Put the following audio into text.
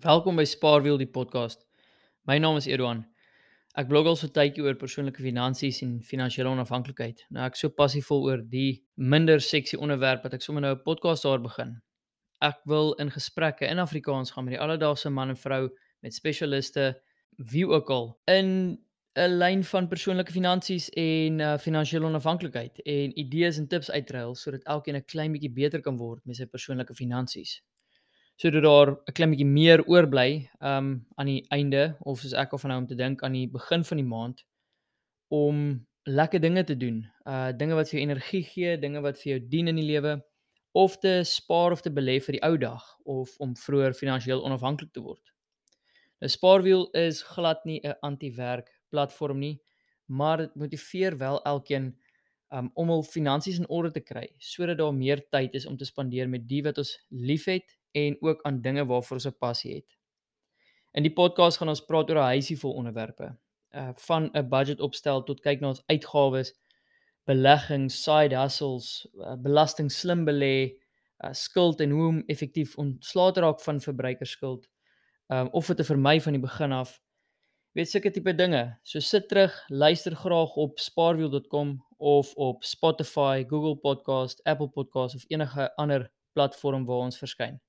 Welkom by Spaarwiel die podcast. My naam is Edouan. Ek blog al so tydjie oor persoonlike finansies en finansiële onafhanklikheid. Nou ek so passievol oor die minder seksie onderwerp dat ek sommer nou 'n podcast daar begin. Ek wil in gesprekke in Afrikaans gaan met die alledaagse man en vrou met spesialiste wie ook al in 'n lyn van persoonlike finansies en uh, finansiële onafhanklikheid en idees en tips uitruil sodat elkeen 'n klein bietjie beter kan word met sy persoonlike finansies sodat daar 'n klein bietjie meer oorbly um aan die einde of soos ek of nou om te dink aan die begin van die maand om lekker dinge te doen. Uh dinge wat vir jou energie gee, dinge wat vir jou dien in die lewe of te spaar of te belê vir die ou dag of om vroeër finansiëel onafhanklik te word. 'n Spaarwiel is glad nie 'n anti-werk platform nie, maar dit motiveer wel elkeen um, om hul finansies in orde te kry sodat daar meer tyd is om te spandeer met die wat ons liefhet en ook aan dinge waarvoor ons 'n passie het. In die podcast gaan ons praat oor 'n huisie vol onderwerpe, uh van 'n budget opstel tot kyk na ons uitgawes, beleggings, side hustles, uh, belasting slim belê, uh skuld en hoe om effektief ontslae te raak van verbruikerskuld, um of dit te vermy van die begin af. Weet sulke tipe dinge. So sit terug, luister graag op spaarwiel.com of op Spotify, Google Podcast, Apple Podcast of enige ander platform waar ons verskyn.